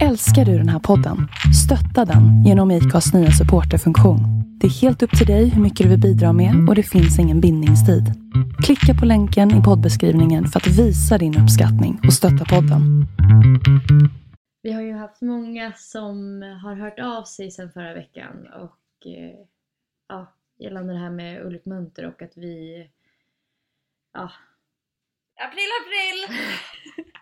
Älskar du den här podden? Stötta den genom IKAs nya supporterfunktion. Det är helt upp till dig hur mycket du vill bidra med och det finns ingen bindningstid. Klicka på länken i poddbeskrivningen för att visa din uppskattning och stötta podden. Vi har ju haft många som har hört av sig sedan förra veckan och eh, ja, gällande det här med Ulrik Munter och att vi ja, April, april!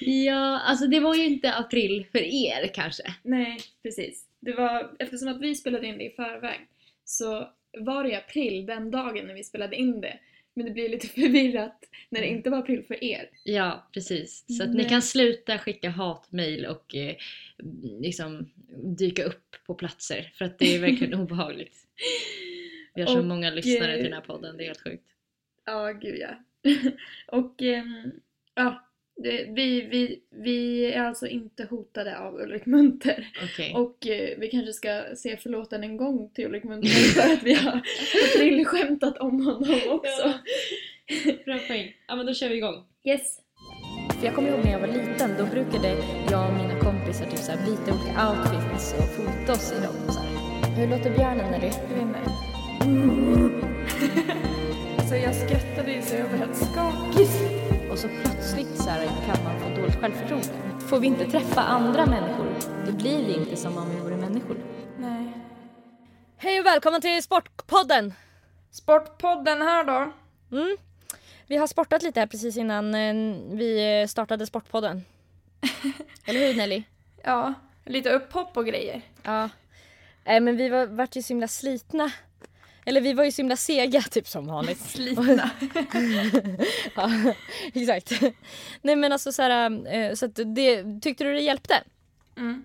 ja, alltså det var ju inte april för er kanske. Nej, precis. Det var, eftersom att vi spelade in det i förväg så var det i april den dagen när vi spelade in det. Men det blir lite förvirrat när det inte var april för er. Ja, precis. Så att ni Nej. kan sluta skicka hatmejl och eh, liksom dyka upp på platser för att det är verkligen obehagligt. Vi har så Och, många lyssnare till eh, den här podden, det är helt sjukt. Ja, gud ja. Och ehm, ja, det, vi, vi, vi är alltså inte hotade av Ulrik Munter. Okej. Och eh, vi kanske ska se förlåten en gång till Ulrik Munter för att vi har aprilskämtat om honom också. Bra poäng. Ja men då kör vi igång. Yes. För jag kommer ihåg när jag var liten, då brukade jag och mina kompisar typ så här, byta olika outfits och fota oss i dem. Så här. Hur låter björnen när du... Inte. Så jag skrattade så jag var helt skakig. Och så plötsligt så här, kan man få dåligt självförtroende. Får vi inte träffa andra människor, då blir vi inte som om vi vore människor. Nej. Hej och välkommen till Sportpodden! Sportpodden här då. Mm. Vi har sportat lite här precis innan eh, vi eh, startade Sportpodden. Eller hur Nelly? Ja, lite upphopp och grejer. Ja. Nej men vi var, vart ju så himla slitna. Eller vi var ju så himla sega typ som vanligt. Slitna. ja, exakt. Nej men alltså så här, eh, så det, tyckte du det hjälpte? Mm.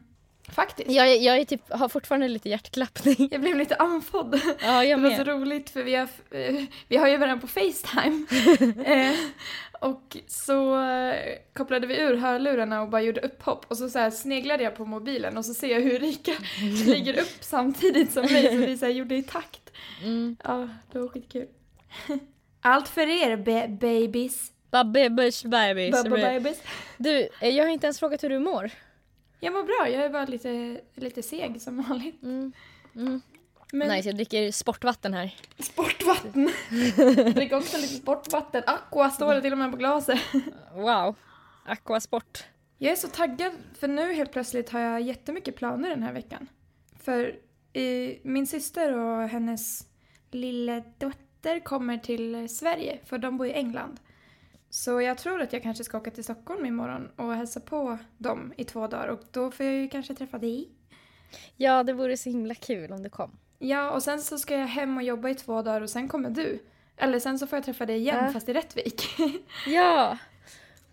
Faktiskt. Jag, jag är typ, har fortfarande lite hjärtklappning. Jag blev lite andfådd. Ja jag Det var så med. roligt för vi har, eh, vi har ju varandra på Facetime. eh, och så eh, kopplade vi ur hörlurarna och bara gjorde upphopp och så, så här sneglade jag på mobilen och så ser jag hur Rika ligger upp samtidigt som mig så vi så gjorde i takt. Mm. Ja, det var skitkul. Allt för er be- babies. Babies. Bubba babies. Du, eh, jag har inte ens frågat hur du mår. Jag mår bra, jag är bara lite, lite seg som vanligt. Mm. Mm. Men Nice, jag dricker sportvatten här. sportvatten. Drick också lite sportvatten. Aqua står det till och med på glaset. Wow. Aquasport. Jag är så taggad för nu helt plötsligt har jag jättemycket planer den här veckan. För min syster och hennes lilla dotter kommer till Sverige för de bor i England. Så jag tror att jag kanske ska åka till Stockholm imorgon och hälsa på dem i två dagar och då får jag ju kanske träffa dig. Ja, det vore så himla kul om du kom. Ja, och sen så ska jag hem och jobba i två dagar och sen kommer du. Eller sen så får jag träffa dig igen Ja. fast i Rättvik. Ja!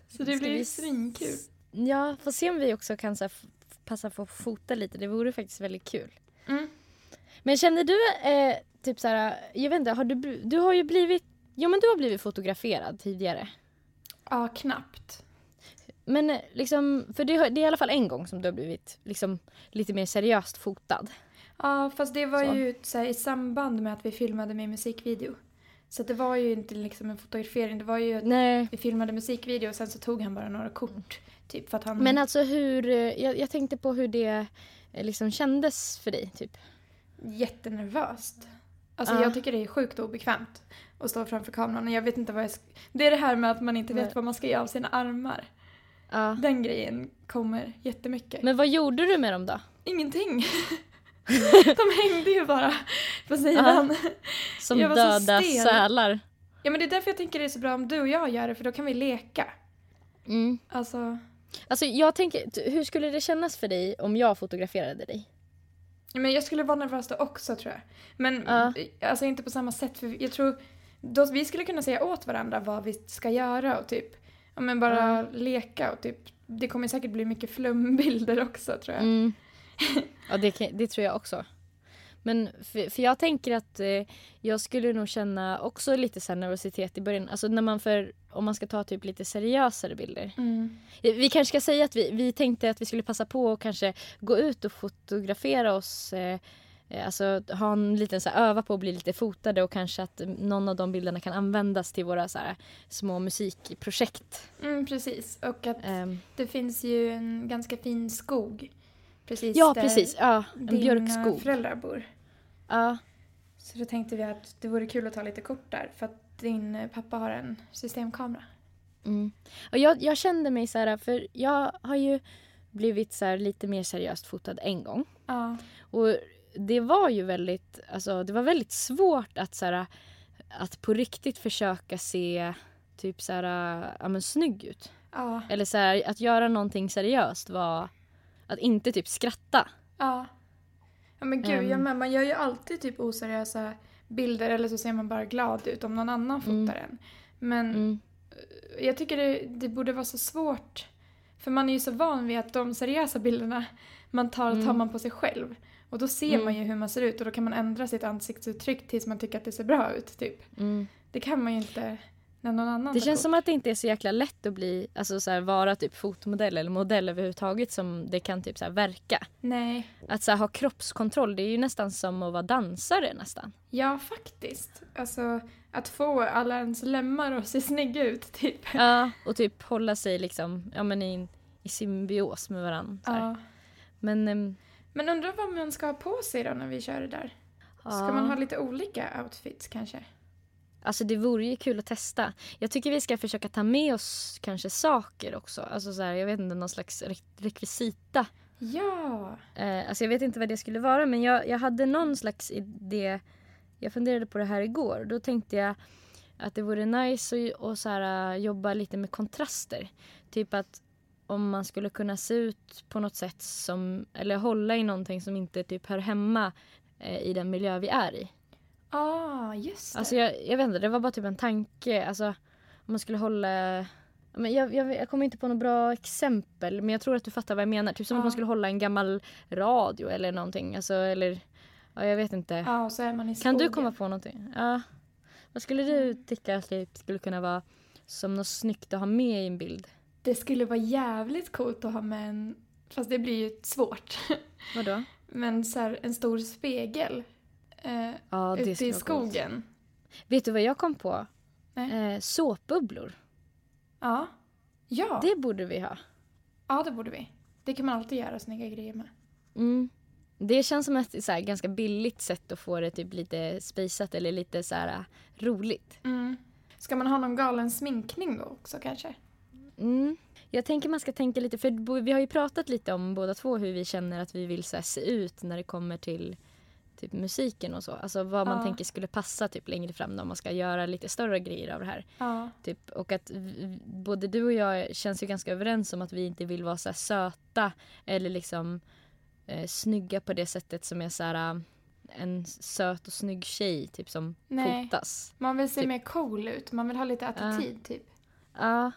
så det Ska blir vi svinkul. Ja, får se om vi också kan så här, passa på att fota lite. Det vore faktiskt väldigt kul. Mm. Men känner du, eh, typ så här, jag vet inte, har du, du har ju blivit, jo men du har blivit fotograferad tidigare. Ja, knappt. Men eh, liksom, för det, det är i alla fall en gång som du har blivit liksom lite mer seriöst fotad. Ja, fast det var Så. ju här, i samband med att vi filmade min musikvideo. Så det var ju inte liksom en fotografering, det var ju att Nej. vi filmade musikvideo och sen så tog han bara några kort. Typ för att han... Men alltså hur, eh, jag, jag tänkte på hur det liksom kändes för dig typ. Jättenervöst. Alltså Ja. jag tycker det är sjukt obekvämt att stå framför kameran och jag vet inte vad jag. Det är det här med att man inte vet vad man ska göra av sina armar. Ja. Den grejen kommer jättemycket. Men vad gjorde du med dem då? Ingenting. De hängde ju bara på sidan. Som Jag var så döda sälar? Ja men det är därför jag tänker det är så bra om du och jag gör det för då kan vi leka. Mm. Alltså, Alltså jag tänker, hur skulle det kännas för dig om jag fotograferade dig? men jag skulle vara nervös då också tror jag. Men Ja. alltså inte på samma sätt för jag tror då, vi skulle kunna säga åt varandra vad vi ska göra och typ ja, men bara leka och typ det kommer säkert bli mycket flumbilder också tror jag. Mm. Ja, det, kan, det tror jag också. Men för, för jag tänker att eh, jag skulle nog känna också lite så nervositet i början. Alltså när man för, om man ska ta typ lite seriösare bilder. Mm. Vi kanske ska säga att vi, vi tänkte att vi skulle passa på och kanske gå ut och fotografera oss eh, eh, Alltså ha en liten så här, öva på att bli lite fotade och kanske att någon av de bilderna kan användas till våra så här, små musikprojekt. Mm, precis. Och att Ehm, det finns ju en ganska fin skog. Precis ja där precis, ja, en dina björkskog. föräldrar bor. Ja, Så då tänkte vi att det vore kul att ta lite kort där för att din pappa har en systemkamera. Mm. Och jag, jag kände mig så här, för jag har ju blivit så lite mer seriöst fotad en gång. Ja. Och det var ju väldigt, alltså det var väldigt svårt att så här, att på riktigt försöka se typ så här, ja men snygg ut. Ja. Eller så här, att göra någonting seriöst var att inte typ skratta. Ja. Ja men gud, Ehm. jag med. Man gör ju alltid typ oseriösa bilder eller så ser man bara glad ut om någon annan Mm. fotar en. Men Mm. jag tycker det, det borde vara så svårt. För man är ju så van vid att de seriösa bilderna man tar, tar Mm. man på sig själv. Och då ser Mm. man ju hur man ser ut och då kan man ändra sitt ansiktsuttryck tills man tycker att det ser bra ut. Typ. Mm. Det kan man ju inte när någon annan Det känns kort. som att det inte är så jäkla lätt att bli, alltså så här, vara typ fotomodell eller modell överhuvudtaget som det kan typ så här verka. Nej. Att så här, ha kroppskontroll det är ju nästan som att vara dansare nästan. Ja, faktiskt. Alltså att få alla ens lemmar att se snygga ut typ. Ja, och typ hålla sig liksom, ja men i, i symbios med varandra. Ja. Men ehm, Men undrar vad man ska ha på sig då när vi kör det där? Ska ja. man ha lite olika outfits kanske? Alltså det vore ju kul att testa. Jag tycker vi ska försöka ta med oss kanske saker också. Alltså så här, jag vet inte, någon slags re- rekvisita. Ja! Eh, alltså jag vet inte vad det skulle vara men jag, jag hade någon slags idé. Jag funderade på det här igår. Då tänkte jag att det vore nice att och så här, äh, jobba lite med kontraster. Typ att om man skulle kunna se ut på något sätt som, eller hålla i någonting som inte typ hör hemma eh, i den miljö vi är i. Ah, just det. Alltså jag, jag vet inte, det var bara typ en tanke. Alltså om man skulle hålla... Men jag, jag, jag kommer inte på något bra exempel men jag tror att du fattar vad jag menar. Typ som Ja. att man skulle hålla en gammal radio eller någonting. Alltså, eller, ja, jag vet inte. Ja, och så är man i kan skogen. du komma på någonting? Ja. Vad skulle du Mm. tycka att det skulle kunna vara som något snyggt att ha med i en bild? Det skulle vara jävligt coolt att ha med en... Fast det blir ju svårt. Vadå? Men så här, en stor spegel. Eh, Ja, ute i vara coolt. skogen. Vet du vad jag kom på? Eh, såpbubblor. Ja. Ja. Det borde vi ha. ja, det borde vi. Det kan man alltid göra snygga grejer med. Mm. Det känns som ett så här, ganska billigt sätt att få det typ lite spejsat eller lite så här, äh, roligt. Mm. Ska man ha någon galen sminkning då också kanske? Mm. Jag tänker man ska tänka lite, för vi har ju pratat lite om båda två hur vi känner att vi vill så här, se ut när det kommer till typ musiken och så. Alltså vad man Ja. tänker skulle passa typ längre fram då, om man ska göra lite större grejer av det här. Ja. Typ, och att v- både du och jag känns ju ganska överens om att vi inte vill vara så söta eller liksom eh, snygga på det sättet som är så här äh, en söt och snygg tjej typ som Nej. fotas. Man vill se Typ. mer cool ut. Man vill ha lite attityd typ. Ja,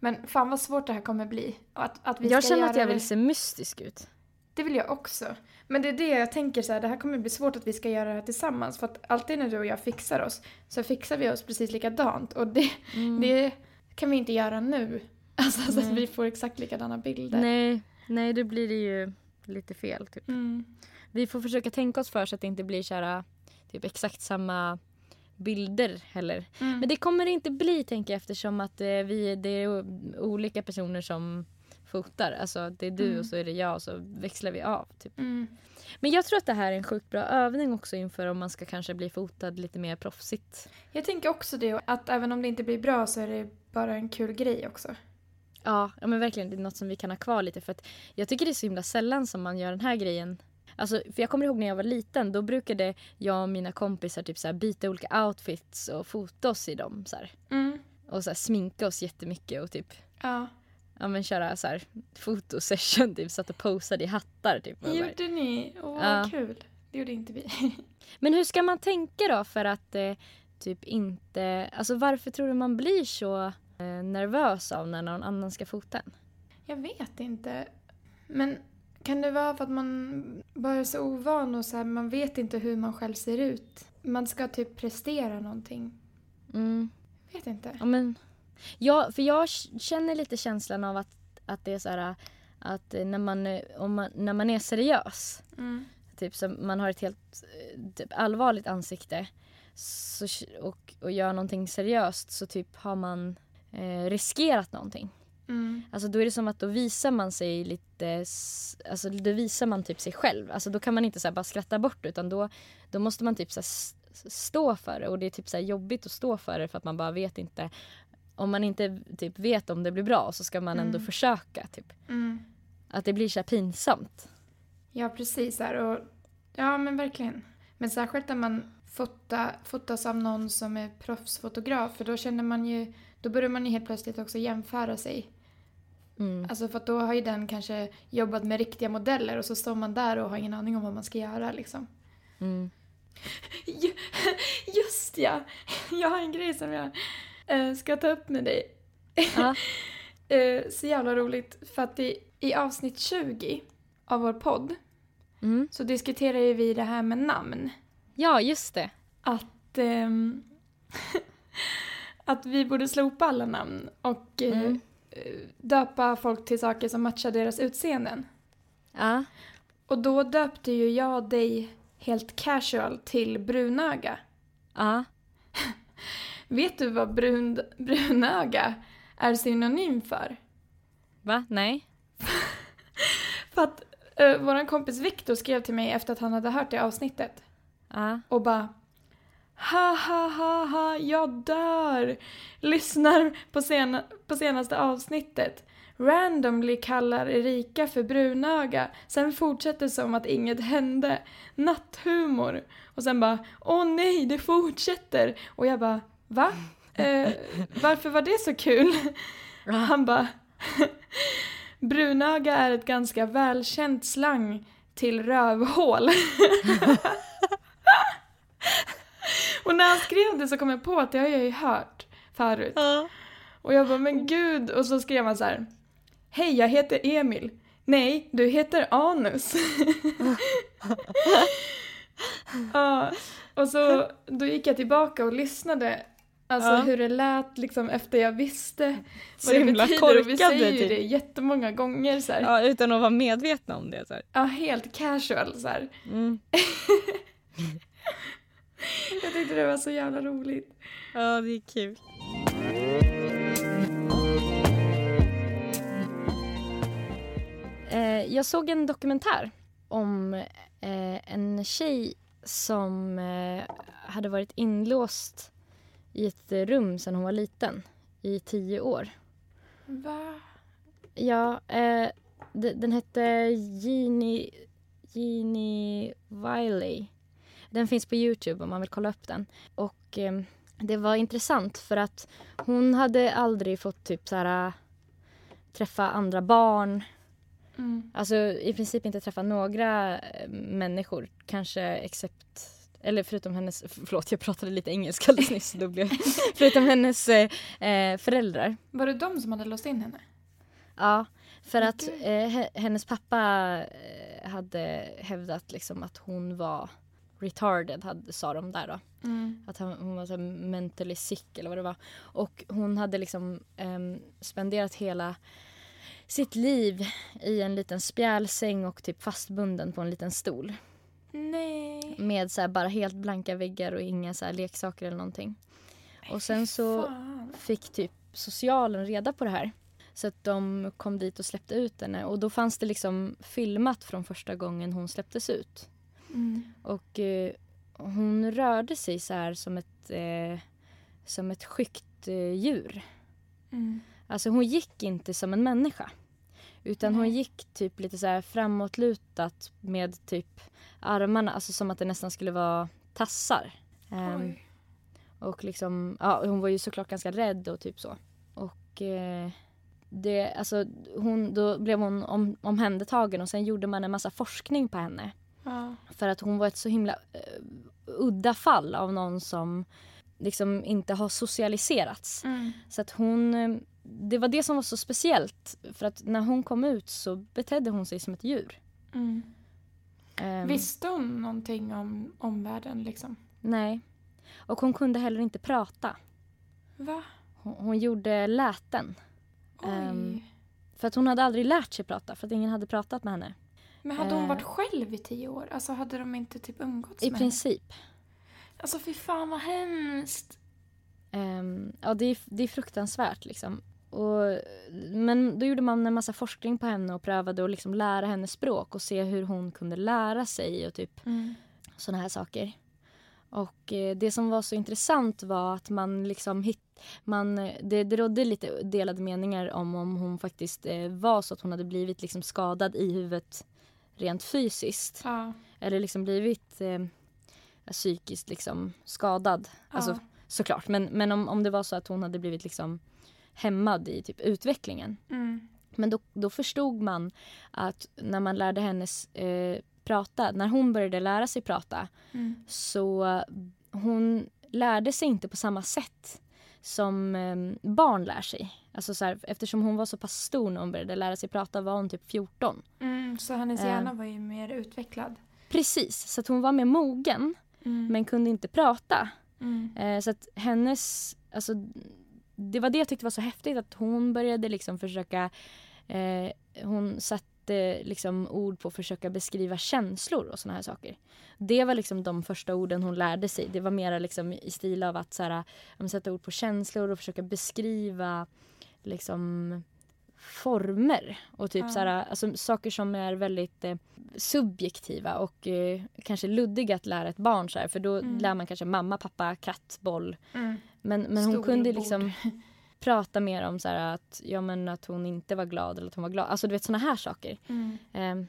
Men fan vad svårt det här kommer bli. Att, att vi jag ska känner att jag det- vill se mystisk ut. Det vill jag också. Men det är det jag tänker så här, det här kommer bli svårt att vi ska göra det här tillsammans. För att alltid när du och jag fixar oss så fixar vi oss precis likadant. Och det, Mm. det kan vi inte göra nu. Alltså så att vi får exakt likadana bilder. Nej, nej, då blir det ju lite fel. Typ. Mm. Vi får försöka tänka oss för så att det inte blir så här, typ exakt samma bilder heller. Mm. Men det kommer det inte bli tänker jag eftersom att eh, vi, det är olika personer som fotar. Alltså det är du Mm. och så är det jag och så växlar vi av. Typ. Mm. Men jag tror att det här är en sjukt bra övning också inför om man ska kanske bli fotad lite mer proffsigt. Jag tänker också det, att även om det inte blir bra så är det bara en kul grej också. Ja, ja men verkligen det är något som vi kan ha kvar lite för att jag tycker det är så himla sällan som man gör den här grejen. Alltså, för jag kommer ihåg när jag var liten, då brukade jag och mina kompisar typ så här byta olika outfits och fota oss i dem. Så. Mm. Och så här, sminka oss jättemycket och typ Ja. Ja, men köra så här, fotosession, typ satt och posade i hattar. Typ, Gjorde ni? Åh, vad Ja. kul. Det gjorde inte vi. Men hur ska man tänka då för att eh, typ inte... Alltså varför tror du man blir så eh, nervös av när någon annan ska fota en? Jag vet inte. Men kan det vara för att man bara är så ovan och så här, man vet inte hur man själv ser ut? Man ska typ prestera någonting. Mm. Jag vet inte. Ja, men, ja, för jag känner lite känslan av att, att det är så här att eh, när man, eh, om man, när man är seriös Mm. typ som man har ett helt eh, typ, allvarligt ansikte så, och, och gör någonting seriöst så typ har man eh, riskerat någonting. Mm. Alltså då är det som att då visar man sig lite, alltså då visar man typ sig själv. Alltså då kan man inte så bara skratta bort det utan då, då måste man typ så stå för det och det är typ så jobbigt att stå för det för att man bara vet inte om man inte typ vet om det blir bra så ska man ändå Mm. försöka typ. Mm. Att det blir så pinsamt. Ja, precis. Här. Och, ja, men verkligen. Men särskilt när man fota, fotas av någon som är proffsfotograf för då känner man ju, då börjar man ju helt plötsligt också jämföra sig. Mm. Alltså för att då har ju den kanske jobbat med riktiga modeller och så står man där och har ingen aning om vad man ska göra liksom. Mm. Ju- Just ja! Jag har en grej som jag eh, ska ta upp med dig. Ja. Eh, så jävla roligt för att i, i avsnitt 20 av vår podd Mm. så diskuterar ju vi det här med namn. ja, just det. Att, ehm, att vi borde slopa alla namn och eh, Mm. döpa folk till saker som matchar deras utseenden. Ja. Och då döpte ju jag dig helt casual till brunöga. Ja. Vet du vad brun, brunöga är synonym för? Va? Nej? För att uh, vår kompis Viktor skrev till mig efter att han hade hört det avsnittet Ja. och bara Ha ha ha ha, jag dör! Lyssnar på, sena, på senaste avsnittet. Randomly kallar Erika för brunöga. Sen fortsätter som att inget hände. Natthumor. Och sen bara, åh nej, det fortsätter. Och jag bara, va? Eh, varför var det så kul? Han bara, brunöga är ett ganska välkänt slang till rövhål. Och när han skrev det så kom jag på att det har jag ju hört förut. Ja. Och jag bara, men gud. Och så skrev han så här. Hej, jag heter Emil. Nej, du heter Anus. ja, och så då gick jag tillbaka och lyssnade. Alltså Ja. hur det lät liksom efter jag visste Så vad det himla betyder. Och vi korkade, säger ju typ. det jättemånga gånger så här. ja, utan att vara medvetna om det. Så här. Ja, helt casual så här. Mm. Jag tyckte det var så jävla roligt. Ja, det är kul. Eh, jag såg en dokumentär om eh, en tjej som eh, hade varit inlåst i ett rum sedan hon var liten i tio år. Va? Ja, eh, den hette Jeannie, Jeannie Wiley. Den finns på Youtube om man vill kolla upp den. Och eh, det var intressant för att hon hade aldrig fått typ så här, träffa andra barn. Mm. Alltså i princip inte träffa några eh, människor. Kanske except eller förutom hennes, förlåt jag pratade lite engelska alldeles nyss. Då blev, förutom hennes eh, eh, föräldrar. Var det de som hade låst in henne? Ja, för att Okej. eh, he- hennes pappa eh, hade hävdat liksom att hon var retarded, hade, sa de där då. Mm. Att hon var så mentally sick eller vad det var. Och hon hade liksom ehm, spenderat hela sitt liv i en liten spjälsäng och typ fastbunden på en liten stol. Nej. Med så bara helt blanka väggar och inga så leksaker eller någonting. Och sen så fick typ socialen reda på det här. Så att de kom dit och släppte ut henne. Och då fanns det liksom filmat från första gången hon släpptes ut. Mm. Och eh, hon rörde sig så här som ett, eh, som ett skyggt eh, djur. Mm. Alltså hon gick inte som en människa. Utan hon Nej. gick typ lite så här framåtlutat med typ armarna, alltså som att det nästan skulle vara tassar. Oj. och liksom, ja, hon var ju såklart ganska rädd och typ så. Och eh, det, alltså, hon, då blev hon om, omhändertagen och sen gjorde man en massa forskning på henne. Ja. För att hon var ett så himla eh, udda fall av någon som liksom inte har socialiserats. Mm. Så att hon, eh, det var det som var så speciellt. För att när hon kom ut så betedde hon sig som ett djur. Mm. Ehm, Visste hon någonting om omvärlden liksom? Nej. Och hon kunde heller inte prata. Va? Hon, hon gjorde läten. Ehm, För att hon hade aldrig lärt sig prata, för att ingen hade pratat med henne. Men hade hon Eh. varit själv i tio år? Alltså hade de inte typ umgåtts I med princip. Alltså fy fan vad hemskt. Ehm, ja, det är, det är fruktansvärt liksom. Och, men då gjorde man en massa forskning på henne och prövade att liksom lära henne språk och se hur hon kunde lära sig och typ Mm. såna här saker. Och eh, det som var så intressant var att man liksom hitt, man, det, det rådde lite delade meningar om om hon faktiskt eh, var så att hon hade blivit liksom skadad i huvudet rent fysiskt. Ja. Eller liksom blivit eh, psykiskt liksom skadad. Alltså, ja. såklart. Men, men om, om det var så att hon hade blivit liksom hämmad i typ utvecklingen. Mm. Men då, då förstod man att när man lärde henne eh, prata, när hon började lära sig prata Mm. så hon lärde sig inte på samma sätt som eh, barn lär sig. Alltså så här, eftersom hon var så pass stor när hon började lära sig prata var hon typ 14. Mm. Så hennes Eh. hjärna var ju mer utvecklad. Precis, så att hon var mer mogen Mm. men kunde inte prata. Mm. Eh, så att hennes, alltså, det var det jag tyckte var så häftigt att hon började liksom försöka, eh, hon satte liksom ord på att försöka beskriva känslor och såna här saker. Det var liksom de första orden hon lärde sig. Det var mer liksom i stil av att så här, sätta ord på känslor och försöka beskriva liksom former och typ Ja. så här, alltså, saker som är väldigt eh, subjektiva och eh, kanske luddiga att lära ett barn så här, för då Mm. lär man kanske mamma, pappa, katt, boll. Mm. Men, men hon kunde liksom prata mer om så här, att, ja, men att hon inte var glad eller att hon var glad. Alltså du vet såna här saker. Mm. Eh,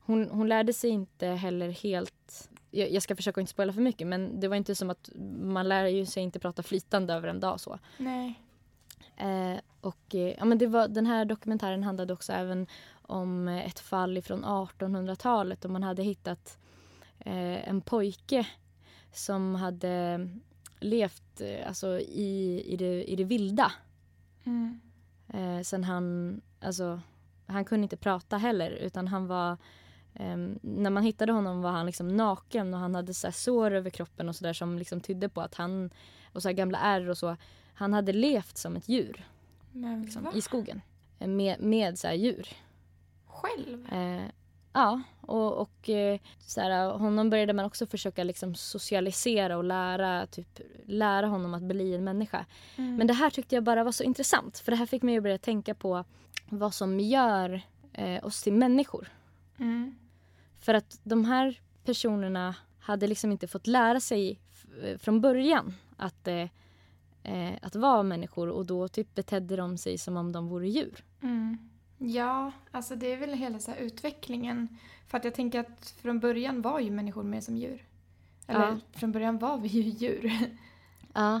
hon, hon lärde sig inte heller helt jag, jag ska försöka inte spoila för mycket men det var inte som att man lär ju sig inte prata flytande över en dag så. Nej. Eh, och eh, ja, men det var, den här dokumentären handlade också även om eh, ett fall från 1800-talet och man hade hittat eh, en pojke som hade levt eh, alltså, i, i, det, i det vilda. Mm. Eh, sen han, alltså, han kunde inte prata heller utan han var ehm, när man hittade honom var han liksom naken och han hade så sår över kroppen och sådär som liksom tydde på att han, och så gamla ärr och så, han hade levt som ett djur liksom, i skogen. Eh, Med, med så här djur. Själv? Eh, ja, och, och eh, så här, honom började man också försöka liksom socialisera och lära, typ, lära honom att bli en människa. Mm. Men det här tyckte jag bara var så intressant för det här fick mig att börja tänka på vad som gör eh, oss till människor. Mm. För att de här personerna hade liksom inte fått lära sig f- från början att, eh, eh, att vara människor och då typ betedde de sig som om de vore djur. Mm. Ja, alltså det är väl hela så utvecklingen. För att jag tänker att från början var ju människor mer som djur. Eller Ja. från början var vi ju djur. Ja,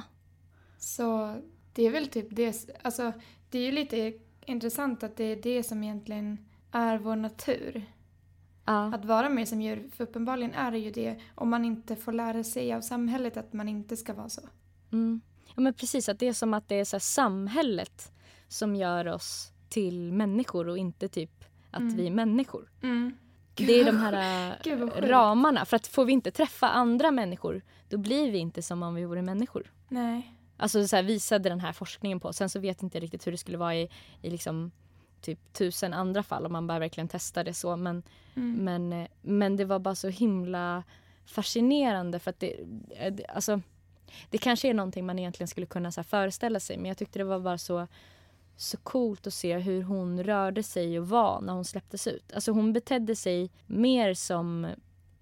Så det är väl typ det. Alltså det är ju lite intressant att det är det som egentligen är vår natur. ja, Att vara mer som djur. För uppenbarligen är det ju det om man inte får lära sig av samhället att man inte ska vara så. mm. Ja men precis att det är som att det är så samhället som gör oss till människor och inte typ att Mm. vi är människor. Mm. Det är de här Gud, ramarna. För att får vi inte träffa andra människor då blir vi inte som om vi vore människor. Nej. Alltså så här visade den här forskningen på. Sen så vet jag inte riktigt hur det skulle vara i, i liksom typ tusen andra fall om man bara verkligen testade så. Men, Mm. men, eh, men det var bara så himla fascinerande för att det, eh, det, alltså, det kanske är någonting man egentligen skulle kunna så föreställa sig men jag tyckte det var bara så, så coolt att se hur hon rörde sig och var när hon släpptes ut. Alltså hon betedde sig mer som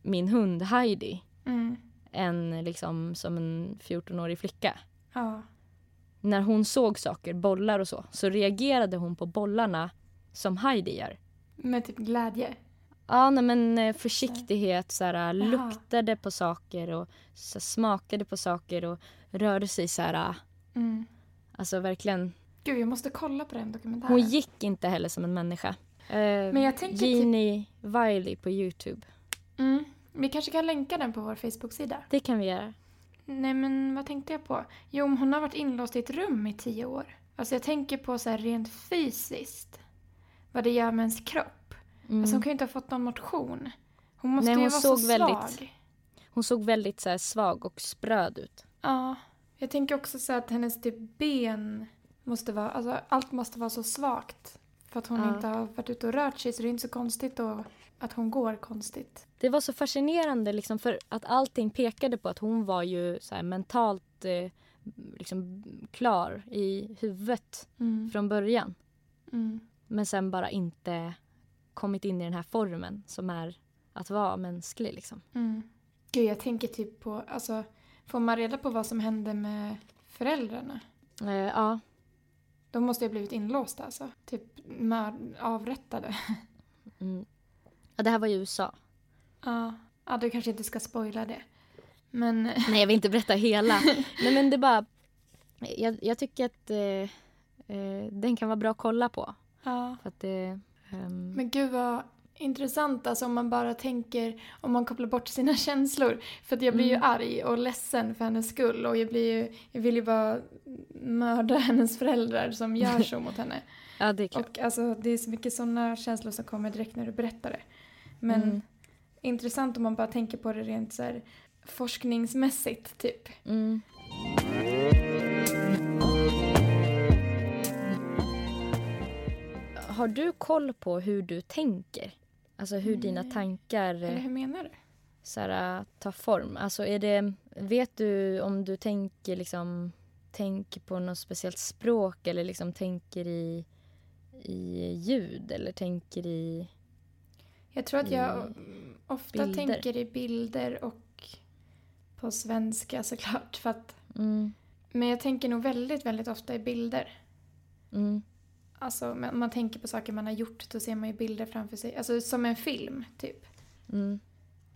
min hund Heidi Mm. än liksom som en 14-årig flicka Ja. när hon såg saker, bollar och så, så reagerade hon på bollarna som Heidi gör. Med typ glädje. Ja, nej, men eh, försiktighet, så här, luktade på saker och så, smakade på saker och rörde sig så här. Mm. Alltså verkligen. Gud, jag måste kolla på den dokumentären. Hon gick inte heller som en människa. Eh, Men jag tänker typ- Jeannie Wiley på Youtube. Mm. Vi kanske kan länka den på vår Facebook-sida. Det kan vi göra. Nej, men vad tänkte jag på? Jo, hon har varit inlåst i ett rum i tio år. Alltså jag tänker på så här rent fysiskt. Vad det gör med ens kropp. Mm. Alltså hon kan ju inte ha fått någon motion. Hon måste Nej, ju hon vara såg så väldigt- svag. Hon såg väldigt så svag och spröd ut. Ja. Jag tänker också så att hennes typ ben måste vara, alltså allt måste vara så svagt. För att hon Ja. inte har varit ute och rört sig så det är inte så konstigt då att hon går konstigt. Det var så fascinerande liksom för att allting pekade på att hon var ju så mentalt eh, liksom klar i huvudet Mm. från början. Mm. Men sen bara inte kommit in i den här formen som är att vara mänsklig liksom. Mm. Gud, jag tänker typ på, alltså, får man reda på vad som hände med föräldrarna? Eh, ja, De måste ju ha blivit inlåsta alltså. Typ avrättade. mm. ja, det här var i USA. Ja. ja, du kanske inte ska spoila det. Men Nej, jag vill inte berätta hela. Nej, men det är bara... Jag, jag tycker att eh, eh, den kan vara bra att kolla på. ja. För att det... ehm, Men gud vad intressant alltså om man bara tänker, om man kopplar bort sina känslor. För att jag blir Mm. ju arg och ledsen för hennes skull och jag blir ju, jag vill ju bara mörda hennes föräldrar som gör så mot henne. ja, det är klart. Och alltså det är så mycket sådana känslor som kommer direkt när du berättar det. Men Mm. intressant om man bara tänker på det rent så här forskningsmässigt typ. Mm. Har du koll på hur du tänker? Alltså hur dina Nej. tankar Eller eh, hur menar du? så här, tar form? Alltså är det, vet du om du tänker liksom tänker på något speciellt språk eller liksom tänker i, i ljud eller tänker i... Jag tror att jag ofta bilder. tänker i bilder och på svenska såklart. För att, Mm, men jag tänker nog väldigt, väldigt ofta i bilder. mm, Alltså om man tänker på saker man har gjort då ser man ju bilder framför sig. Alltså som en film typ. mm,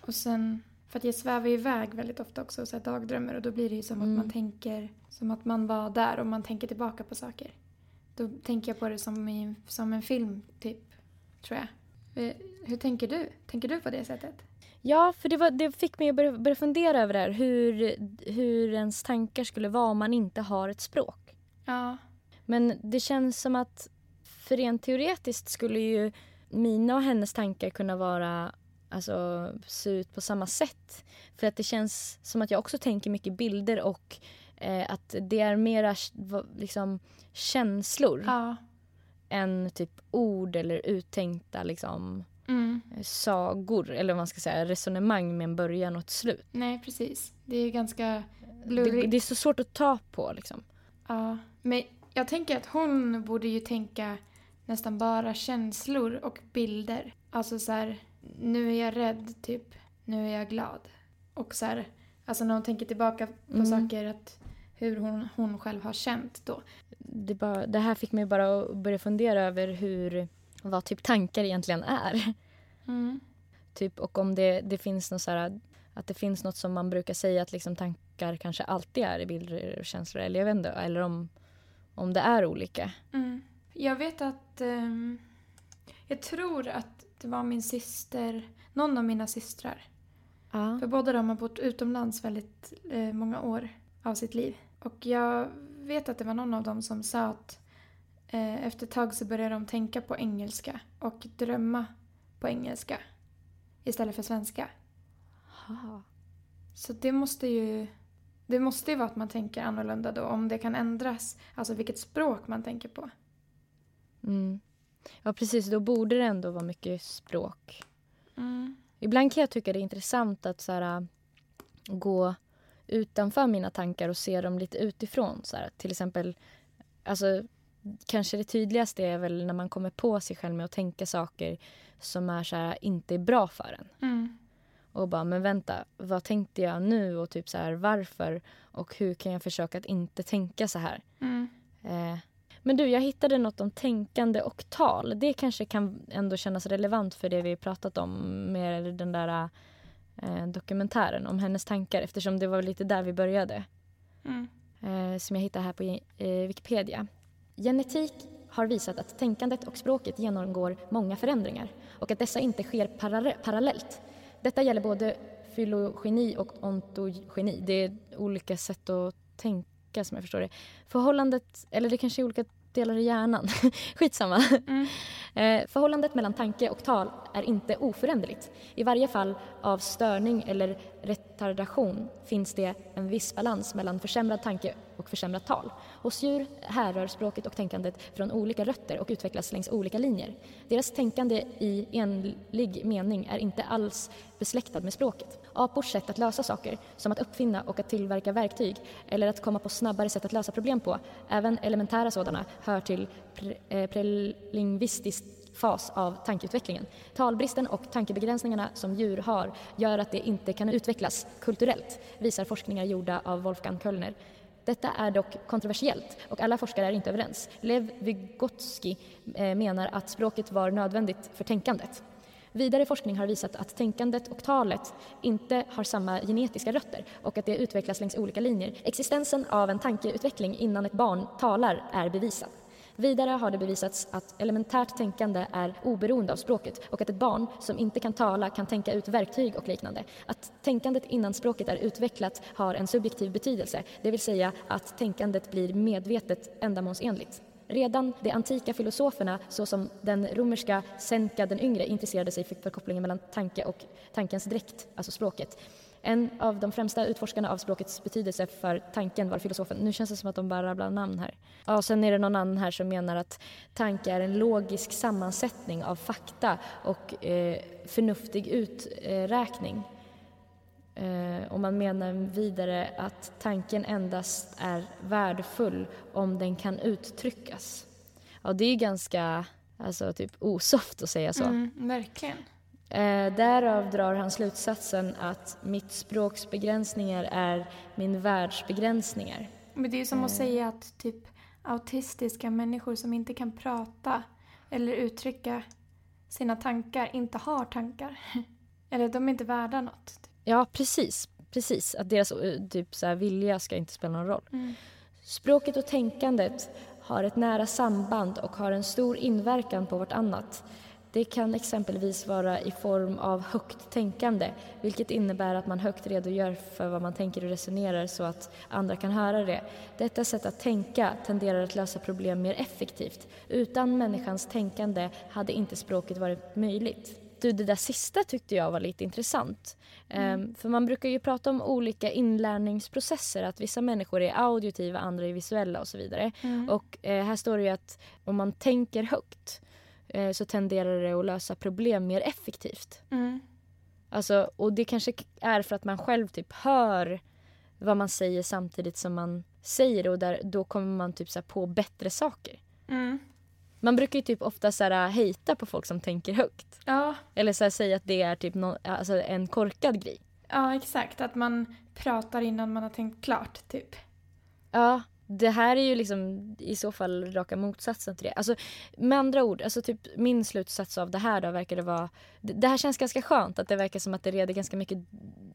Och sen, för att jag svävar iväg väldigt ofta också, så här dagdrömmar och då blir det ju som Mm. att man tänker som att man var där och man tänker tillbaka på saker. Då tänker jag på det som, i, som en film typ, tror jag. Eh, Hur tänker du? Tänker du på det sättet? Ja, för det, var, det fick mig att börja, börja fundera över det här. Hur, hur ens tankar skulle vara om man inte har ett språk. Ja. Men det känns som att för rent teoretiskt skulle ju mina och hennes tankar kunna vara alltså, se ut på samma sätt. För att det känns som att jag också tänker mycket bilder och eh, att det är mera liksom, känslor Ja. än typ ord eller uttänkta liksom, Mm. sagor eller vad man ska säga, resonemang med en början och ett slut. Nej, precis. Det är ganska Det, blurrigt. det är så svårt att ta på liksom. Ja. Men jag tänker att hon borde ju tänka nästan bara känslor och bilder. Alltså så här, nu är jag rädd, typ. Nu är jag glad. Och så här, alltså när hon tänker tillbaka på Mm. saker, att hur hon, hon själv har känt då. det, bara, det här fick mig bara att börja fundera över hur, vad typ tankar egentligen är. Mm. Typ, och om det, det finns något så här, att det finns något som man brukar säga att liksom tankar kanske alltid är i bilder och känslor. Eller jag vet inte, eller om, om det är olika. Mm. Jag vet att... ehm, jag tror att det var min syster, någon av mina systrar. Ja. För båda de har bott utomlands väldigt eh, många år av sitt liv. Och jag vet att det var någon av dem som sa att eh, efter ett tag så började de tänka på engelska och drömma på engelska istället för svenska. Så det måste ju... Det måste ju vara att man tänker annorlunda då, om det kan ändras. Alltså vilket språk man tänker på. Mm. Ja, precis. Då borde det ändå vara mycket språk. Mm. Ibland kan jag tycka det är intressant att så här, gå utanför mina tankar och se dem lite utifrån. Så här. Till exempel, alltså, kanske det tydligaste är väl när man kommer på sig själv med att tänka saker som är så här, inte är bra för en. Mm. Och bara, men vänta, vad tänkte jag nu och typ så här, varför? Och hur kan jag försöka att inte tänka så här? Mm. Eh, men du, jag hittade något om tänkande och tal. Det kanske kan ändå kännas relevant för det vi pratat om med den där eh, dokumentären om hennes tankar eftersom det var lite där vi började. Mm. Eh, som jag hittade här på eh, Wikipedia. Genetik har visat att tänkandet och språket genomgår många förändringar och att dessa inte sker parallellt. Detta gäller både filogeni och ontogeni. Det är olika sätt att tänka som jag förstår det. Förhållandet, eller det kanske är olika delar i hjärnan. Skitsamma. Mm. Eh, förhållandet mellan tanke och tal är inte oföränderligt. I varje fall av störning eller retardation finns det en viss balans mellan försämrad tanke och försämrat tal. Hos djur härrör språket och tänkandet från olika rötter och utvecklas längs olika linjer. Deras tänkande i enlig mening är inte alls besläktad med språket. Apors sätt att lösa saker, som att uppfinna och att tillverka verktyg eller att komma på snabbare sätt att lösa problem på, även elementära sådana, hör till pre- eh, prelingvistisk fas av tankeutvecklingen. Talbristen och tankebegränsningarna som djur har gör att det inte kan utvecklas kulturellt, visar forskningar gjorda av Wolfgang Köllner. Detta är dock kontroversiellt och alla forskare är inte överens. Lev Vygotsky eh, menar att språket var nödvändigt för tänkandet. Vidare forskning har visat att tänkandet och talet inte har samma genetiska rötter och att det utvecklas längs olika linjer. Existensen av en tankeutveckling innan ett barn talar är bevisad. Vidare har det bevisats att elementärt tänkande är oberoende av språket och att ett barn som inte kan tala kan tänka ut verktyg och liknande. Att tänkandet innan språket är utvecklat har en subjektiv betydelse, det vill säga att tänkandet blir medvetet ändamålsenligt. Redan de antika filosoferna, såsom den romerska Seneca den yngre, intresserade sig för kopplingen mellan tanke och tankens dräkt, alltså språket. En av de främsta utforskarna av språkets betydelse för tanken var filosofen. Nu känns det som att de bara rabblar namn här. Ja, sen är det någon annan här som menar att tanke är en logisk sammansättning av fakta och eh, förnuftig uträkning. Eh, och man menar vidare att tanken endast är värdefull om den kan uttryckas. Ja, det är ganska alltså, typ osoft att säga så. Mm, verkligen. Eh, därav drar han slutsatsen att mitt språks begränsningar är min världs begränsningar. Men det är ju som att Eh. säga att typ autistiska människor som inte kan prata eller uttrycka sina tankar inte har tankar. Eller de är inte värda något. Ja, precis. Precis, att deras eh, typ, så här, vilja ska inte spela någon roll. Mm. Språket och tänkandet har ett nära samband och har en stor inverkan på vartannat. Det kan exempelvis vara i form av högt tänkande, vilket innebär att man högt redogör för vad man tänker och resonerar så att andra kan höra det. Detta sätt att tänka tenderar att lösa problem mer effektivt. Utan människans tänkande hade inte språket varit möjligt. Du, det där sista tyckte jag var lite intressant. Ehm, för man brukar ju prata om olika inlärningsprocesser, att vissa människor är auditiva, andra är visuella och så vidare. Mm. Och eh, här står det ju att om man tänker högt eh, så tenderar det att lösa problem mer effektivt. Mm. Alltså, och det kanske är för att man själv typ hör vad man säger samtidigt som man säger det och där, då kommer man typ så på bättre saker. Mm. Man brukar ju typ ofta så här, hejta på folk som tänker högt. Ja, Eller så här, säga att det är typ nå- alltså en korkad grej. ja, exakt. Att man pratar innan man har tänkt klart, typ. Ja, det här är ju liksom i så fall raka motsatsen till det. Alltså, med andra ord, alltså typ min slutsats av det här då verkar det vara... Det, det här känns ganska skönt att det verkar som att det råder ganska mycket,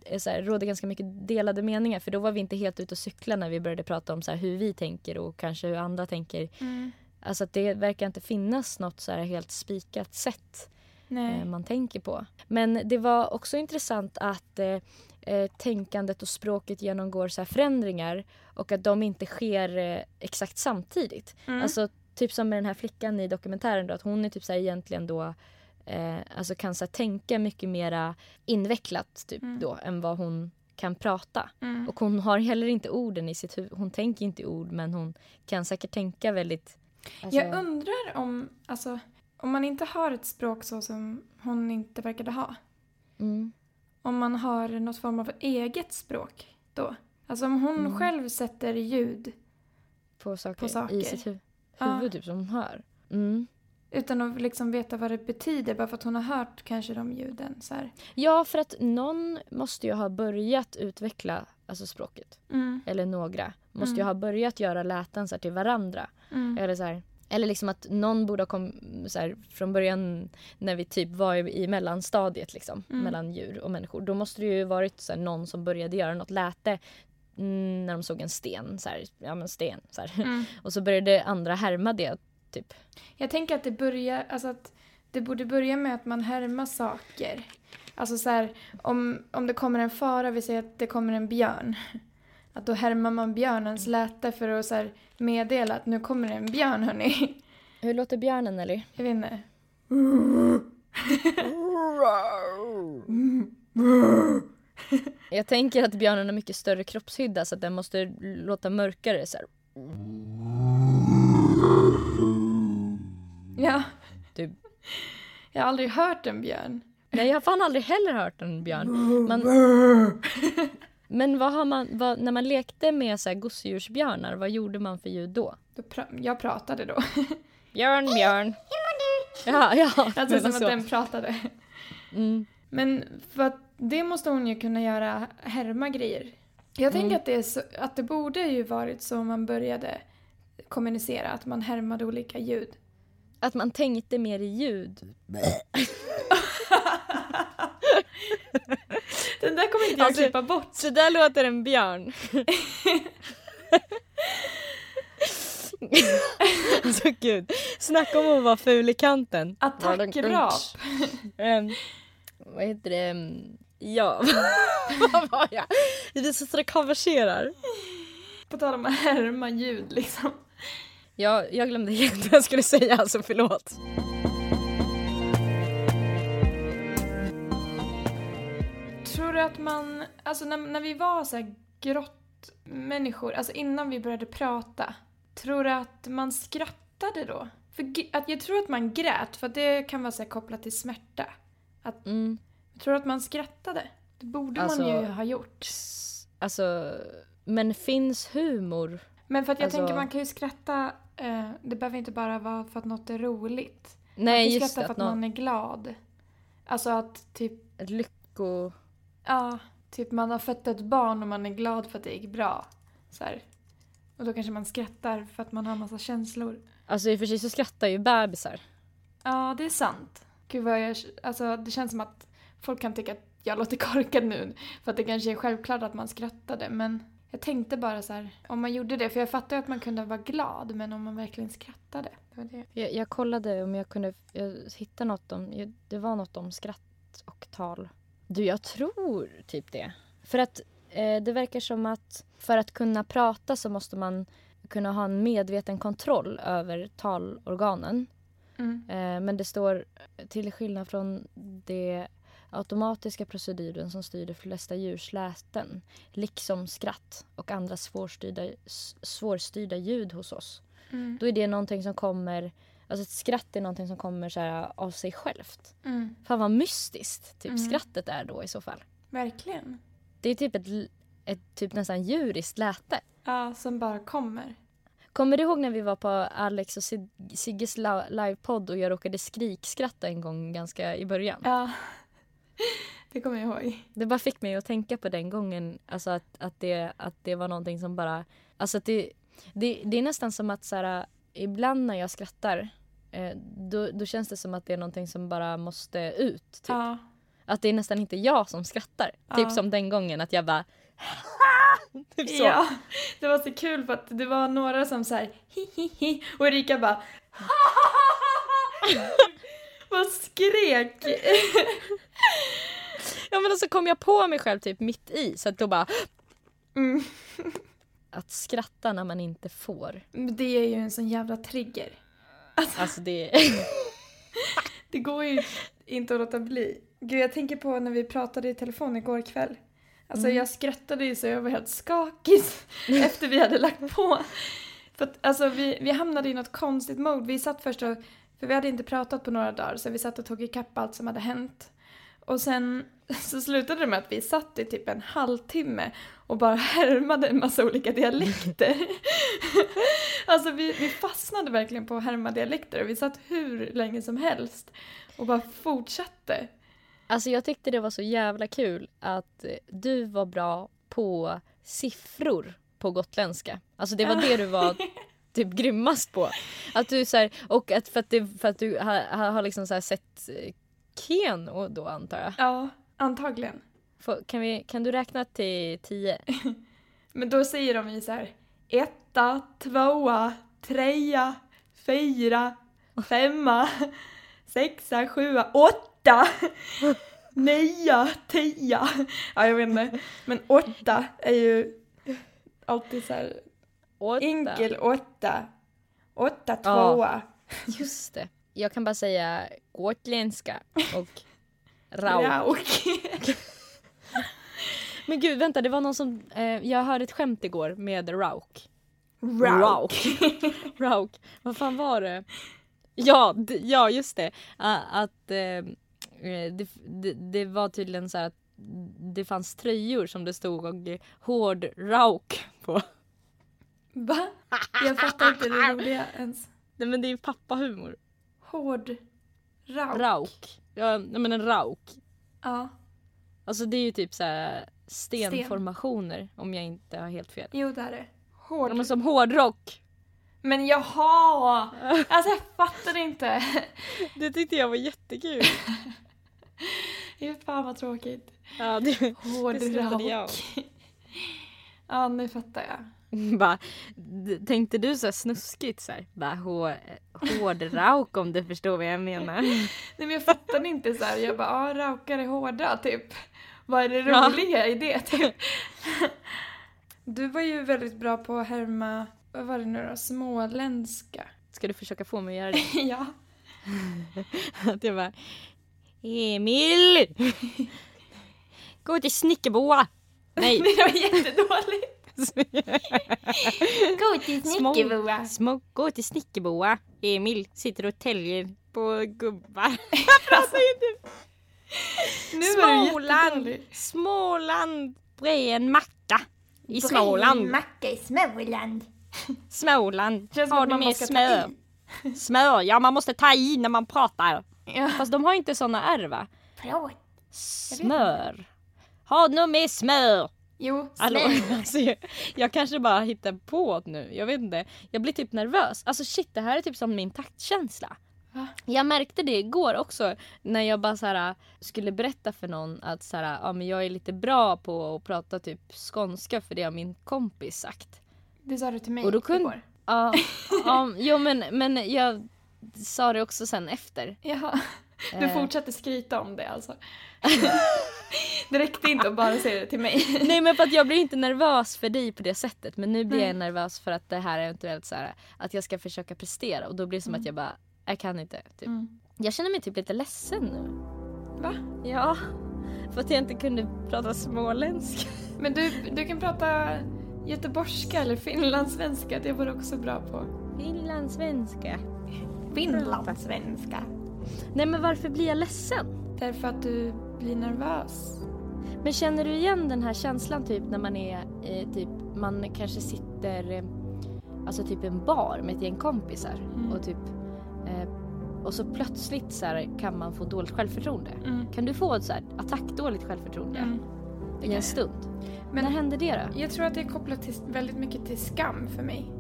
eh, så här, råder ganska mycket delade meningar. För då var vi inte helt ute och cykla när vi började prata om så här, hur vi tänker och kanske hur andra tänker. Mm. Alltså att det verkar inte finnas något så här helt spikat sätt Nej. eh, man tänker på. Men det var också intressant att eh, eh, tänkandet och språket genomgår så här förändringar och att de inte sker eh, exakt samtidigt. Mm. Alltså typ som med den här flickan i dokumentären då, att hon är typ så här egentligen då eh, alltså kan så tänka mycket mera invecklat typ Mm. då än vad hon kan prata. Mm. Och hon har heller inte orden i sitt huvud. Hon tänker inte ord men hon kan säkert tänka väldigt... Alltså, Jag undrar om, alltså, om man inte har ett språk så som hon inte verkade ha. mm, Om man har något form av eget språk då. Alltså om hon Mm. själv sätter ljud på, saker på saker. i sitt hu- Ja. huvud typ som hon hör. Mm. utan att liksom veta vad det betyder bara för att hon har hört kanske de ljuden. Så här. Ja, för att någon måste ju ha börjat utveckla alltså språket. Mm. Eller några. Måste ju Mm. ha börjat göra läten så till varandra. Mm. Eller, så här, eller liksom att någon borde ha kommit från början när vi typ var i, i mellanstadiet liksom, Mm. mellan djur och människor. Då måste det ju varit så här, någon som började göra något läte när de såg en sten. Så här, ja men sten. Så. Mm. Och så började andra härma det. Typ. Jag tänker att det börjar, alltså att det borde börja med att man härmar saker. Alltså så här, om, om det kommer en fara, vi säger att det kommer en björn. Att då härmar man björnens läte för att så här, meddela att nu kommer det en björn hörni. Hur låter björnen eller? Jag vet inte. Jag tänker att björnen har mycket större kroppshydda så att den måste låta mörkare så här. Ja. Typ. Jag har aldrig hört en björn. Nej jag har fan aldrig heller hört en björn. Man, men vad har man, vad, när man lekte med så här gosedjursbjörnar, vad gjorde man för ljud då? jag pratade då. Björn, björn. Ja, ja. Alltså som att så. den pratade. Mm. Men för att det måste hon ju kunna göra, härma grejer. Jag tänker Mm. att, det är så, att det borde ju varit så man började kommunicera, att man härmade olika ljud. Att man tänkte mer i ljud. Den där kommer inte jag Alltså- klippa bort. Så där låter en björn. alltså gud, snacka om att vara ful i kanten. Attackrap. Um, vad heter det? Um, Ja, vad var jag? Vi sitter och konverserar. På tal om att härma ljud liksom. Jag, jag glömde helt vad jag skulle säga, alltså förlåt. Du att man, alltså när, när vi var så här grottmänniskor, alltså innan vi började prata, tror du att man skrattade då? För att jag tror att man grät, för att det kan vara så kopplat till smärta. Mm. Tror du att man skrattade? Det borde Alltså- man ju ha gjort. Alltså, men finns humor? Men för att jag alltså- tänker man kan ju skratta, eh, det behöver inte bara vara för att något är roligt. Nej, man kan just skratta det. för Att att någon, man är glad. Alltså att typ, lycko... ja, typ man har fött ett barn och man är glad för att det gick bra. Så här. Och då kanske man skrattar för att man har massa känslor. Alltså i och för sig så skrattar ju bebisar. Ja, det är sant. Gud vad jag, alltså det känns som att folk kan tycka att jag låter korkad nu. För att det kanske är självklart att man skrattade. Men jag tänkte bara så här, om man gjorde det. För jag fattar ju att man kunde vara glad, men om man verkligen skrattade. Det var det. Jag, jag kollade om jag kunde jag hittade något om, det var något om skratt och tal. Du, jag tror typ det. För att eh, det verkar som att för att kunna prata så måste man kunna ha en medveten kontroll över talorganen. Mm. Eh, men det står till skillnad från det automatiska proceduren som styr de flesta djurs läten, liksom skratt och andra svårstyrda, svårstyrda ljud hos oss. Mm. Då är det någonting som kommer, alltså ett skratt är någonting som kommer så här av sig självt. Mm. Fan vad mystiskt typ Mm. skrattet är då i så fall. Verkligen. Det är typ ett, ett typ nästan djuriskt läte. Ja, som bara kommer. Kommer du ihåg när vi var på Alex och Sig- Sigges livepodd och jag råkade skrikskratta en gång ganska i början? Ja. Det kommer jag ihåg. Det bara fick mig att tänka på den gången, alltså att, att, det, att det var någonting som bara... Alltså att det, det, det är nästan som att så här, ibland när jag skrattar eh, då, då känns det som att det är någonting som bara måste ut. Typ. Ja. Att det är nästan inte jag som skrattar. Ja. Typ som den gången att jag bara... typ så. Ja, det var så kul för att det var några som så här hi hi hi och Erika bara Vad skrek! Ja men så kom jag på mig själv typ mitt i så att då bara... Mm. Att skratta när man inte får. Det är ju en sån jävla trigger. Alltså det... Det går ju inte att låta bli. Gud, jag tänker på när vi pratade i telefon igår kväll. Alltså Mm. jag skrattade ju så jag var helt skakig efter vi hade lagt på. För att, alltså vi, vi hamnade i något konstigt mode. Vi satt först och, för vi hade inte pratat på några dagar så vi satt och tog ikapp allt som hade hänt. Och sen så slutade det med att vi satt i typ en halvtimme och bara härmade en massa olika dialekter. alltså vi, vi fastnade verkligen på att härma dialekter och vi satt hur länge som helst och bara fortsatte. Alltså jag tyckte det var så jävla kul att eh, du var bra på siffror på gotländska. Alltså det var det du var typ grymmast på. Att du så här, och att för att, det, för att du har, har liksom så sett eh, Ken och då antar jag. Ja, antagligen. Får- Kan, vi, kan du räkna till tio? Men då säger de ju så här etta, tvåa, trea, fyra, femma, sexa, sjua, åtta, nia, tia. Ja, jag vet inte. Men åtta är ju alltid så här Åtta. enkel åtta. Åtta Ja. tvåa. Just det. Jag kan bara säga gotländska och rauk. Rauk. Men gud, vänta, det var någon som... Eh, jag hörde ett skämt igår med rauk. Rauk. Rauk. Vad fan var det? Ja, ja just det. Ah, att eh, det, det, det var tydligen så här att det fanns tröjor som det stod eh, hård rauk på. Va? Jag fattar inte det roliga ens. Nej men det är ju pappahumor. Hård rauk. Rauk. Ja, men en rauk. Ja. Alltså det är ju typ så stenformationer om jag inte har helt fel. Jo, det är det. Hård. Ja, men som hårdrock. Men jaha! Alltså jag fattar inte. Det tyckte jag var jättekul. Fy fan vad tråkigt. Ja, det, Hård det jag. Ja, nu fattar jag. Bara, tänkte du så här snuskigt så här? Bara hår, hård rauk om du förstår vad jag menar. Nej men jag fattade inte så här. Jag bara, ja raukar är hårda typ. Vad är det Ja. roliga i det typ? Du var ju väldigt bra på att härma, vad var det nu då, småländska. Ska du försöka få mig att göra det? ja. Att jag bara Emil! Gå till snickerboa! Nej! Det var jättedåligt. Gå till Små, små, gå till snickerboa. Emil sitter och täljer på gubbar. Alltså, nu var du Småland! Småland! Bredvid en macka. I Småland. Macka i Småland. Småland. Har du ta smör? Smör, ja man måste ta i när man pratar. Ja. Fast de har inte såna R va? Förlåt. Smör. Har du med smör? Jo, Hallå? Alltså, jag, jag kanske bara hittar på nu. Jag vet inte. Jag blir typ nervös. Alltså shit, det här är typ som min taktkänsla. Va? Jag märkte det igår också när jag bara så här, skulle berätta för någon att så här, ja, men jag är lite bra på att prata typ skånska för det har min kompis sagt. Det sa du till mig Och då kunde- igår. Ja, ja, jo men, men jag sa det också sen efter. Jaha. Du Eh. fortsatte skryta om det alltså. det räckte inte att bara säga det till mig. Nej men för att jag blir inte nervös för dig på det sättet men nu blir Nej. jag nervös för att det här är eventuellt så här att jag ska försöka prestera och då blir det som att jag bara, jag kan inte. Typ. Mm. Jag känner mig typ lite ledsen nu. Va? Ja, för att jag inte kunde prata småländska. Men du, du kan prata göteborgska eller finlandssvenska, det var du också bra på. Finlandssvenska. Finlandssvenska. Nej men varför blir jag ledsen? Därför att du blir nervös. Men känner du igen den här känslan typ när man är eh, typ, man kanske sitter, eh, alltså typ en bar med ett gäng kompisar Mm. och typ eh, och så plötsligt så här, kan man få dåligt självförtroende. Mm. Kan du få ett så här attackdåligt självförtroende Mm. I en stund? Men När hände det då? jag tror att det är kopplat till, väldigt mycket till skam för mig.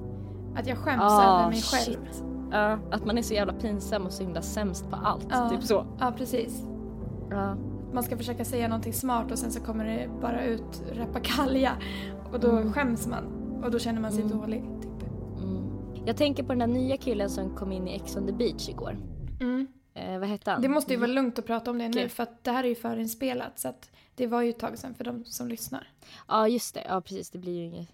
Att jag skäms Ah, över mig shit. själv. Ja, att man är så jävla pinsam och så himla sämst på allt. Ja. Typ så. Ja, precis. Man ska försöka säga någonting smart och sen så kommer det bara ut rappakalja. Och då Mm. skäms man. Och då känner man sig Mm. dålig. Typ. Mm. Jag tänker på den där nya killen som kom in i Ex on the beach igår. Mm. Eh, vad hette han? Det måste ju vara lugnt att prata om det nu för att det här är ju förinspelat så att det var ju ett tag sedan för de som lyssnar. Ja just det, ja precis det blir ju inget.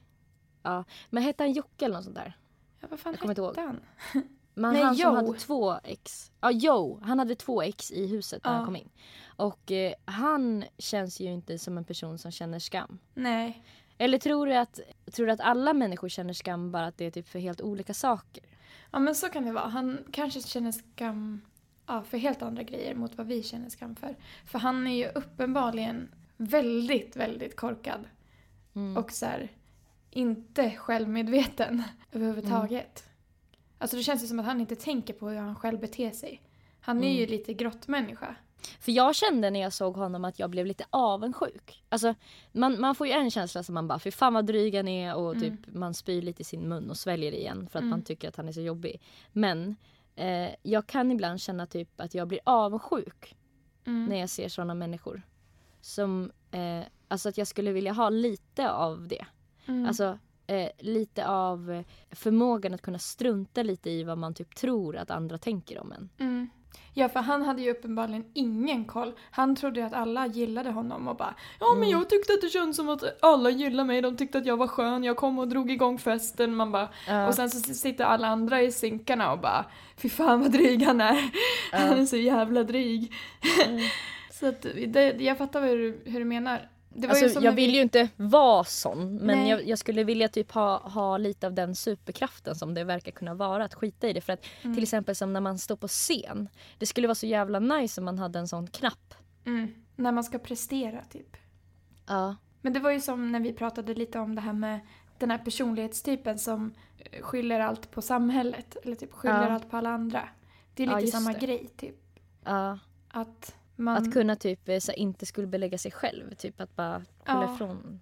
Ja. Men hette han Jocke eller något sånt där? Ja, vad fan hette han? Men Nej, han som Joe. hade två ex. Ja Joe, han hade två ex i huset när Ja. han kom in. Och eh, han känns ju inte som en person som känner skam. Nej. Eller tror du, att, tror du att alla människor känner skam bara att det är typ för helt olika saker? Ja men så kan det vara. Han kanske känner skam ja, för helt andra grejer mot vad vi känner skam för. För han är ju uppenbarligen väldigt, väldigt korkad. Mm. Och så här, inte självmedveten överhuvudtaget. Alltså det känns ju som att han inte tänker på hur han själv beter sig. Han är ju Mm. lite grottmänniska. För jag kände när jag såg honom att jag blev lite avundsjuk. Alltså man, man får ju en känsla som man bara, fy fan vad dryg han är och Mm. typ man spyr lite i sin mun och sväljer igen för att Mm. man tycker att han är så jobbig. Men eh, jag kan ibland känna typ att jag blir avundsjuk Mm. när jag ser sådana människor. Som, eh, alltså att jag skulle vilja ha lite av det. Mm. Alltså eh, lite av förmågan att kunna strunta lite i vad man typ tror att andra tänker om en. Mm. Ja, för han hade ju uppenbarligen ingen koll. Han trodde ju att alla gillade honom och bara Ja, men Mm. jag tyckte att det känns som att alla gillar mig. De tyckte att jag var skön. Jag kom och drog igång festen. Man bara Ja. Och sen så sitter alla andra i synkarna och bara Fy fan vad dryg han är. Han är så jävla dryg. Mm. så att det, jag fattar du, hur du menar. Alltså, jag vill ju inte vara sån men jag, jag skulle vilja typ ha, ha lite av den superkraften som det verkar kunna vara att skita i det. För att Mm. till exempel som när man står på scen. Det skulle vara så jävla nice om man hade en sån knapp. Mm, när man ska prestera typ. Ja. Men det var ju som när vi pratade lite om det här med den här personlighetstypen som skyller allt på samhället. Eller typ skyller Ja. allt på alla andra. Det är Ja, lite just samma det. grej typ. ja. Att man... Att kunna typ eh, så här, inte skuldbelägga sig själv. Typ att bara hålla Ja. ifrån.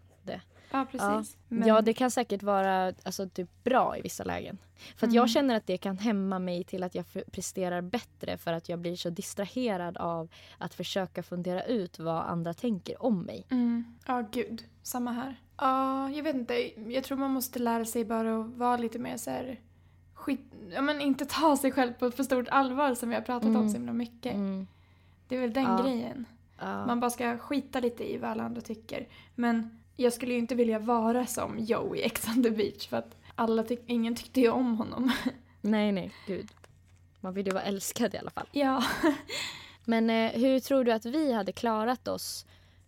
Ja, precis. Men... Ja det kan säkert vara alltså, typ bra i vissa lägen. För att Mm. jag känner att det kan hämma mig till att jag presterar bättre för att jag blir så distraherad av att försöka fundera ut vad andra tänker om mig. Mm. Ja, gud. Samma här. Ja, jag vet inte. Jag tror man måste lära sig bara att vara lite mer så här... Skit... Ja, men inte ta sig själv på för stort allvar som vi har pratat om Mm. så himla mycket. Mm. Det är väl den Ja. grejen. Ja. Man bara ska skita lite i vad alla andra tycker. Men jag skulle ju inte vilja vara som Joe i Ex on the beach för att alla tyck- ingen tyckte ju om honom. Nej nej, gud. Man vill ju vara älskad i alla fall. Ja. Men eh, hur tror du att vi hade klarat oss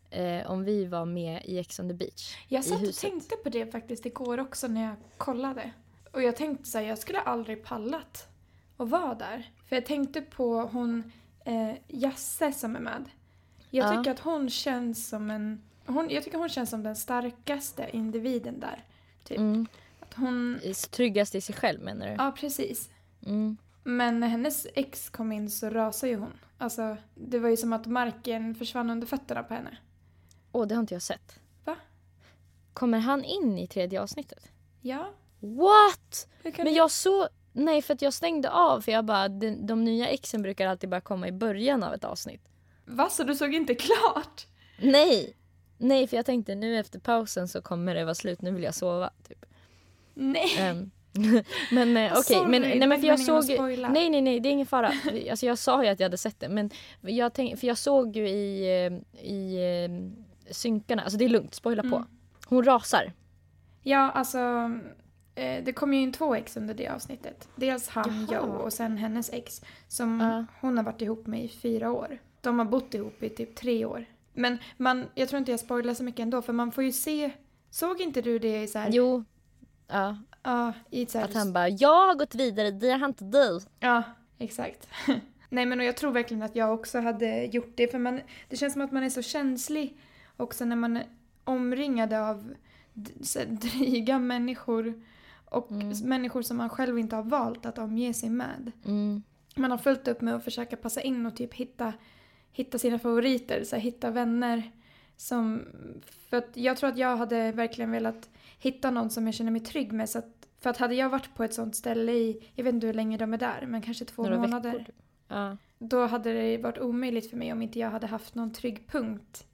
eh, om vi var med i Ex on the beach? Jag satt och tänkte på det faktiskt igår också när jag kollade. Och jag tänkte så här, jag skulle aldrig pallat att vara där. För jag tänkte på hon eh, Jasse som är med. Jag Ja. tycker att hon känns som en... Hon, jag tycker hon känns som den starkaste individen där. Typ. Mm. Att hon... Tryggast i sig själv menar du? Ja, precis. Mm. Men när hennes ex kom in så rasade ju hon. Alltså, det var ju som att marken försvann under fötterna på henne. Åh, det har inte jag sett. Va? Kommer han in i tredje avsnittet? Ja. What? Men du- jag så... Nej, för att jag stängde av för jag bara, de, de nya exen brukar alltid bara komma i början av ett avsnitt. Va, så du såg inte klart? Nej! Nej, för jag tänkte nu efter pausen så kommer det vara slut, nu vill jag sova. Typ. Nej. Ehm, men eh, okej, Sorry, men, nej, men för jag såg... Nej, nej, nej, det är ingen fara. Alltså, jag sa ju att jag hade sett det, men jag tänk, för jag såg ju i, eh, i eh, synkarna, alltså det är lugnt, spoila på. Mm. Hon rasar. Ja, alltså. Eh, det kom ju in två ex under det avsnittet. Dels han, Jaha. Joe, och sen hennes ex. Som Ja. hon har varit ihop med i fyra år. De har bott ihop i typ tre år. Men man, jag tror inte jag spoilar så mycket ändå, för man får ju se... Såg inte du det i så här... Jo. Ja, Ja, i så här... att han bara, jag har gått vidare, det har inte du. Ja, exakt. Nej men och jag tror verkligen att jag också hade gjort det för man, det känns som att man är så känslig också när man är omringad av dryga människor och Mm. människor som man själv inte har valt att omge sig med. Mm. Man har fullt upp med att försöka passa in och typ hitta, hitta sina favoriter, så här, hitta vänner som... För att jag tror att jag hade verkligen velat hitta någon som jag känner mig trygg med. Så att, för att hade jag varit på ett sånt ställe i, jag vet inte hur länge de är där, men kanske två Några månader. typ. Ja. Då hade det varit omöjligt för mig om inte jag hade haft någon trygg punkt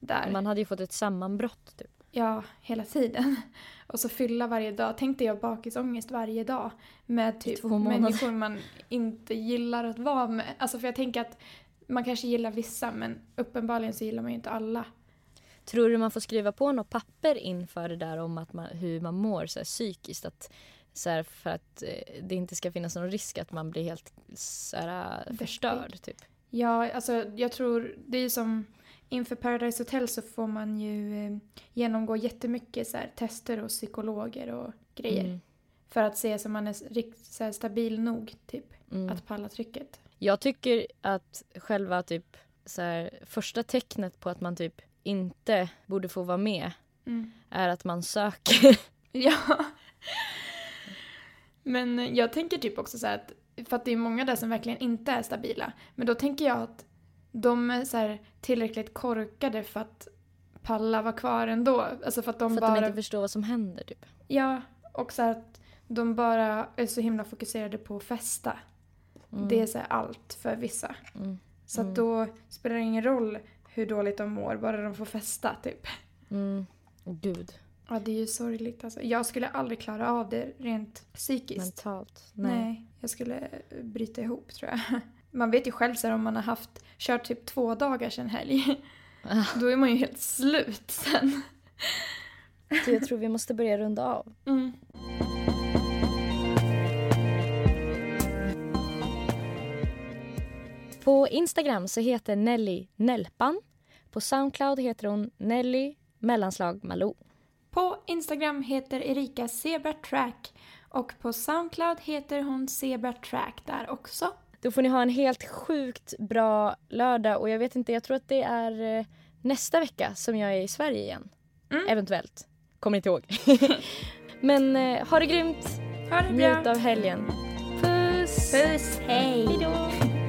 där. Man hade ju fått ett sammanbrott typ. Ja, hela tiden. Och så fylla varje dag. Tänkte jag bakisångest varje dag med typ människor man inte gillar att vara med. Alltså för jag tänker att man kanske gillar vissa men uppenbarligen så gillar man ju inte alla. Tror du man får skriva på något papper inför det där om att man, hur man mår så här, psykiskt? Att, så här, för att eh, det inte ska finnas någon risk att man blir helt så här, Deppig. förstörd. Typ. Ja, alltså jag tror det är som inför Paradise Hotel så får man ju eh, genomgå jättemycket så här, tester hos psykologer och grejer. Mm. För att se så man är riktigt så här, stabil nog typ Mm. att palla trycket. Jag tycker att själva typ, så här, första tecknet på att man typ inte borde få vara med Mm. är att man söker. Ja. Men jag tänker typ också så här att, för att det är många där som verkligen inte är stabila. Men då tänker jag att de är så här tillräckligt korkade för att palla vara kvar ändå. Alltså för att de för att bara... de inte förstår vad som händer. Typ. Ja, och så här att de bara är så himla fokuserade på att festa. Mm. Det är så här allt för vissa. Mm. Så Mm. att då spelar det ingen roll hur dåligt de mår, bara de får festa typ. Mm. Gud, Ja, det är ju sorgligt alltså. Jag skulle aldrig klara av det rent psykiskt. mentalt. Nej. Nej. jag skulle bryta ihop tror jag. man vet ju själv så här, om man har haft, kört typ två dagar sedan helg. Då är man ju helt slut sen. Så jag tror vi måste börja runda av. Mm. På Instagram så heter Nelly Nelpan. På Soundcloud heter hon Nelly mellanslag Malou. På Instagram heter Erika Zebra Track och på Soundcloud heter hon Zebra Track där också. Då får ni ha en helt sjukt bra lördag och jag vet inte, jag tror att det är eh, nästa vecka som jag är i Sverige igen. Mm. Eventuellt. Kommer inte ihåg. Men eh, ha det grymt. Ha det bra! Njut av helgen. Puss! Puss, hej! Hejdå!